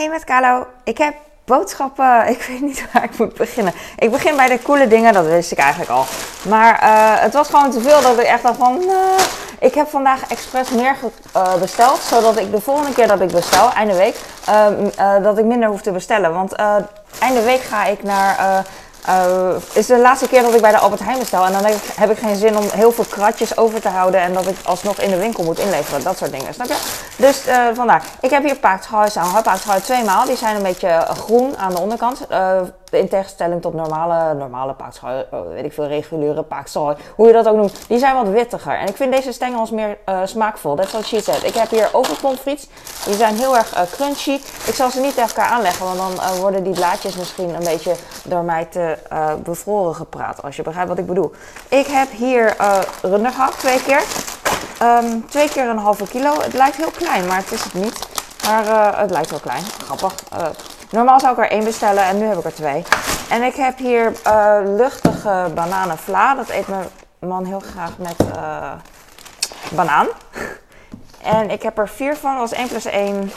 Hey met Carlo, ik heb boodschappen. Ik weet niet waar ik moet beginnen. Ik begin bij de coole dingen, dat wist ik eigenlijk al. Maar eh, het was gewoon te veel dat ik echt dacht van... Uh, ik heb vandaag expres meer uh, besteld, zodat ik de volgende keer dat ik bestel, einde week, ehm, dat ik minder hoef te bestellen. Want einde week ga ik naar uh, is de laatste keer dat ik bij de Albert Heijn bestel. En dan heb ik, heb ik geen zin om heel veel kratjes over te houden. En dat ik alsnog in de winkel moet inleveren. Dat soort dingen, snap je? Dus uh, vandaar. Ik heb hier paardhuis aan. Paardhuis twee maal. Die zijn een beetje groen aan de onderkant. Uh, in tegenstelling tot normale, normale paakzooi, weet ik veel, reguliere paakzooi, hoe je dat ook noemt, die zijn wat wittiger. En ik vind deze stengels meer uh, smaakvol. Dat is wat she said. Ik heb hier overpompfriets. Die zijn heel erg uh, crunchy. Ik zal ze niet tegen elkaar aanleggen, want dan uh, worden die blaadjes misschien een beetje door mij te bevroren gepraat. Als je begrijpt wat ik bedoel. Ik heb hier runder gehad, twee keer. Um, twee keer een halve kilo. Het lijkt heel klein, maar het is het niet. Maar het lijkt wel klein. Grappig. Normaal zou ik er één bestellen en nu heb ik er twee. En ik heb hier uh, luchtige bananenvla. Dat eet mijn man heel graag met uh, banaan. En ik heb er vier van. Was 1 plus 1.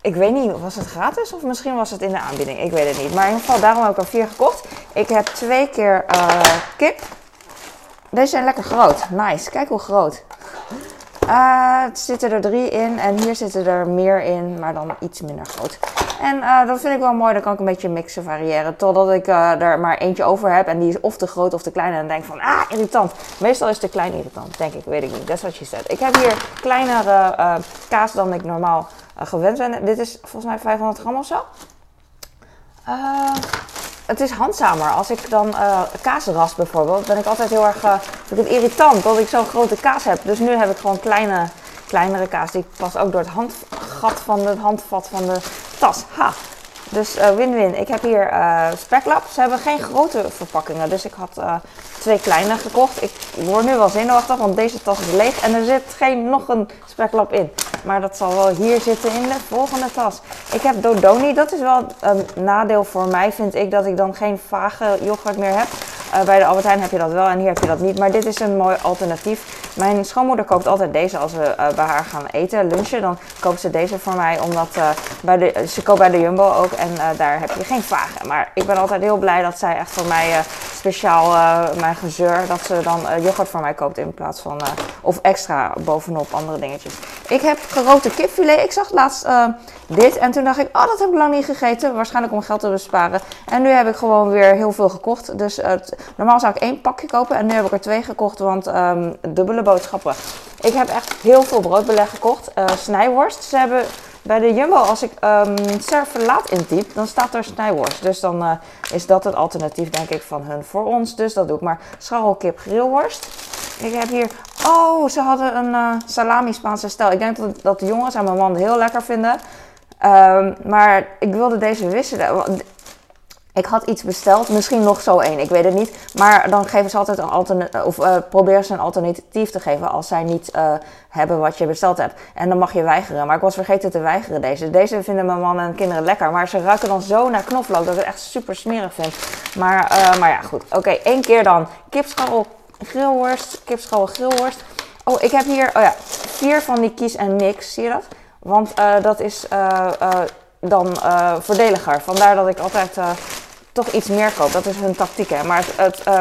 Ik weet niet, was het gratis of misschien was het in de aanbieding? Ik weet het niet. Maar in ieder geval, daarom heb ik er vier gekocht. Ik heb twee keer uh, kip. Deze zijn lekker groot. Nice. Kijk hoe groot. Uh, het zitten er drie in en hier zitten er meer in, maar dan iets minder groot. En uh, dat vind ik wel mooi, dan kan ik een beetje mixen, variëren. Totdat ik uh, er maar eentje over heb en die is of te groot of te klein. En dan denk ik van, ah, irritant. Meestal is te klein irritant, denk ik, weet ik niet. Dat is wat je zegt. Ik heb hier kleinere uh, kaas dan ik normaal gewend ben. Dit is volgens mij 500 gram of zo. het is handzamer. Als ik dan kaas ras bijvoorbeeld, ben ik altijd heel erg vind het irritant dat ik zo'n grote kaas heb. Dus nu heb ik gewoon kleine, kleinere kaas. Die past ook door het handgat van het handvat van de tas. Ha! Dus eh, win-win. ik heb hier uh, speklap. Ze hebben geen grote verpakkingen. Dus ik had uh, twee kleine gekocht. Ik word nu wel zenuwachtig, want deze tas is leeg. En er zit geen nog een speklap in. Maar dat zal wel hier zitten in de volgende tas. Ik heb Dodoni. Dat is wel een nadeel voor mij, vind ik. Dat ik dan geen vage yoghurt meer heb. Uh, bij de Albert Heijn heb je dat wel en hier heb je dat niet. Maar dit is een mooi alternatief. Mijn schoonmoeder koopt altijd deze als we uh, bij haar gaan eten, lunchen. Dan koopt ze deze voor mij, omdat uh, bij de, ze koopt bij de Jumbo ook. En daar heb je geen vage. Maar ik ben altijd heel blij dat zij echt voor mij speciaal mijn gezeur, dat ze dan yoghurt voor mij koopt in plaats van, of extra bovenop andere dingetjes. Ik heb gerookte kipfilet. Ik zag laatst dit en toen dacht ik, oh dat heb ik lang niet gegeten. Waarschijnlijk om geld te besparen. En nu heb ik gewoon weer heel veel gekocht. Dus Normaal zou ik één pakje kopen en nu heb ik er twee gekocht, want um, dubbele boodschappen. Ik heb echt heel veel broodbeleg gekocht. Snijworst. Ze hebben bij de Jumbo, als ik um, servelaat intyp, dan staat er snijworst. Dus dan uh, is dat het alternatief, denk ik, van hun voor ons. Dus dat doe ik. Maar scharrelkip grillworst. Ik heb hier... Oh, ze hadden een uh, salami Spaanse stijl. Ik denk dat, dat de jongens en mijn man heel lekker vinden. Um, maar ik wilde deze wisselen. Ik had iets besteld, misschien nog zo één, ik weet het niet. Maar dan geven ze altijd een alternatief, of uh, proberen ze een alternatief te geven als zij niet uh, hebben wat je besteld hebt. En dan mag je weigeren. Maar ik was vergeten te weigeren deze. Deze vinden mijn man en kinderen lekker, maar ze ruiken dan zo naar knoflook dat ik het echt super smerig vind. Maar, uh, maar ja, goed. Oké, één keer dan. Kipscharrel grillworst, kipscharrel grillworst. Oh, ik heb hier, oh ja, vier van die kies en mix, zie je dat? Want dat is dan voordeliger. Vandaar dat ik altijd toch iets meer koopt. Dat is hun tactiek. Hè. Maar het, het, uh,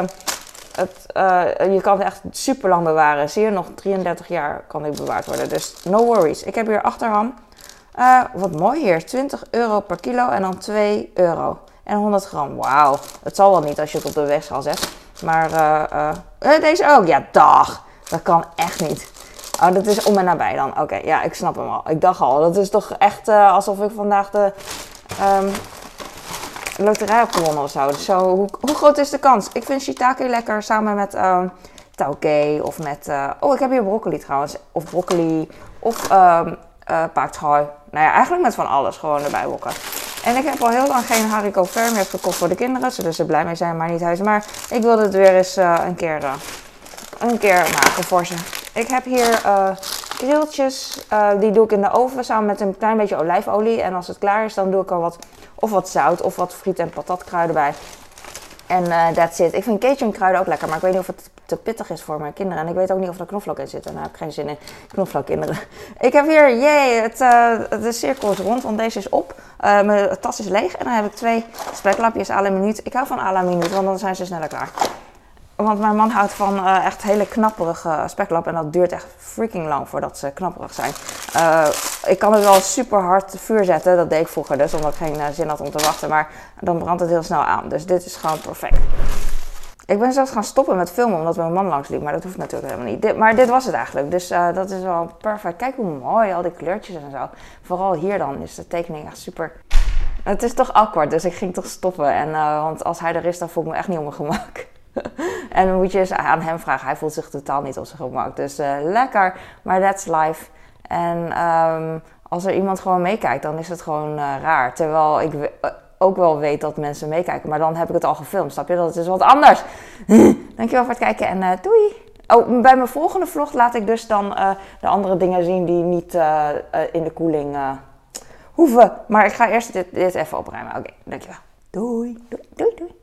het, uh, je kan het echt super lang bewaren. Zie je, nog 33 jaar kan dit bewaard worden. Dus no worries. Ik heb hier achterham. Uh, wat mooi hier. 20 euro per kilo en dan 2 euro. En 100 gram. Wauw. Het zal wel niet als je het op de wegschaal zet. Maar deze ook. Ja, dag. Dat kan echt niet. Oh, dat is om en nabij dan. Oké, ja, ik snap hem al. Ik dacht al, dat is toch echt alsof ik vandaag de um, loterij heb gewonnen of zo. Dus zo hoe, hoe, groot is de kans? Ik vind shiitake lekker samen met uh, tauke of met... Uh, oh, ik heb hier broccoli trouwens. Of broccoli of uh, uh, Nou ja, eigenlijk met van alles gewoon erbij wokken. En ik heb al heel lang geen haricot verm meer gekocht voor de kinderen. Zodat ze blij mee zijn, maar niet huis. Maar ik wilde het weer eens uh, een, keer, een keer maken voor ze. Ik heb hier uh, krieltjes. die doe ik in de oven samen met een klein beetje olijfolie. En als het klaar is, dan doe ik er wat of wat zout of wat friet- en patatkruiden bij. En uh, that's it. Ik vind Cajun kruiden ook lekker, maar ik weet niet of het te pittig is voor mijn kinderen. En ik weet ook niet of er knoflook in zit. En daar heb ik geen zin in. Knoflook kinderen. Ik heb hier, jee, uh, de cirkel is rond, want deze is op. Uh, mijn tas is leeg. En dan heb ik twee speklapjes à la minuut. Ik hou van à minuut, want dan zijn ze sneller klaar. Want mijn man houdt van uh, echt hele knapperige speklap. En dat duurt echt freaking lang voordat ze knapperig zijn. Uh, ik kan het wel super hard vuur zetten. Dat deed ik vroeger dus, omdat ik geen uh, zin had om te wachten. Maar dan brandt het heel snel aan. Dus dit is gewoon perfect. Ik ben zelfs gaan stoppen met filmen omdat mijn man langs liep. Maar dat hoeft natuurlijk helemaal niet. Maar dit was het eigenlijk. Dus dat is wel perfect. Kijk hoe mooi, al die kleurtjes en zo. Vooral hier dan is de tekening echt super... Het is toch awkward, dus ik ging toch stoppen. En, want als hij er is, dan voel ik me echt niet op mijn gemak. En dan moet je eens aan hem vragen. Hij voelt zich totaal niet op zijn gemak. Dus uh, lekker, maar that's life. En um, als er iemand gewoon meekijkt, dan is het gewoon uh, raar. Terwijl ik uh, ook wel weet dat mensen meekijken. Maar dan heb ik het al gefilmd, snap je? Dat is wat anders. Dankjewel voor het kijken en doei! Oh, bij mijn volgende vlog laat ik dus dan de andere dingen zien die niet in de koeling hoeven. Maar ik ga eerst dit, dit even opruimen. Oké, dankjewel. Doei! doei.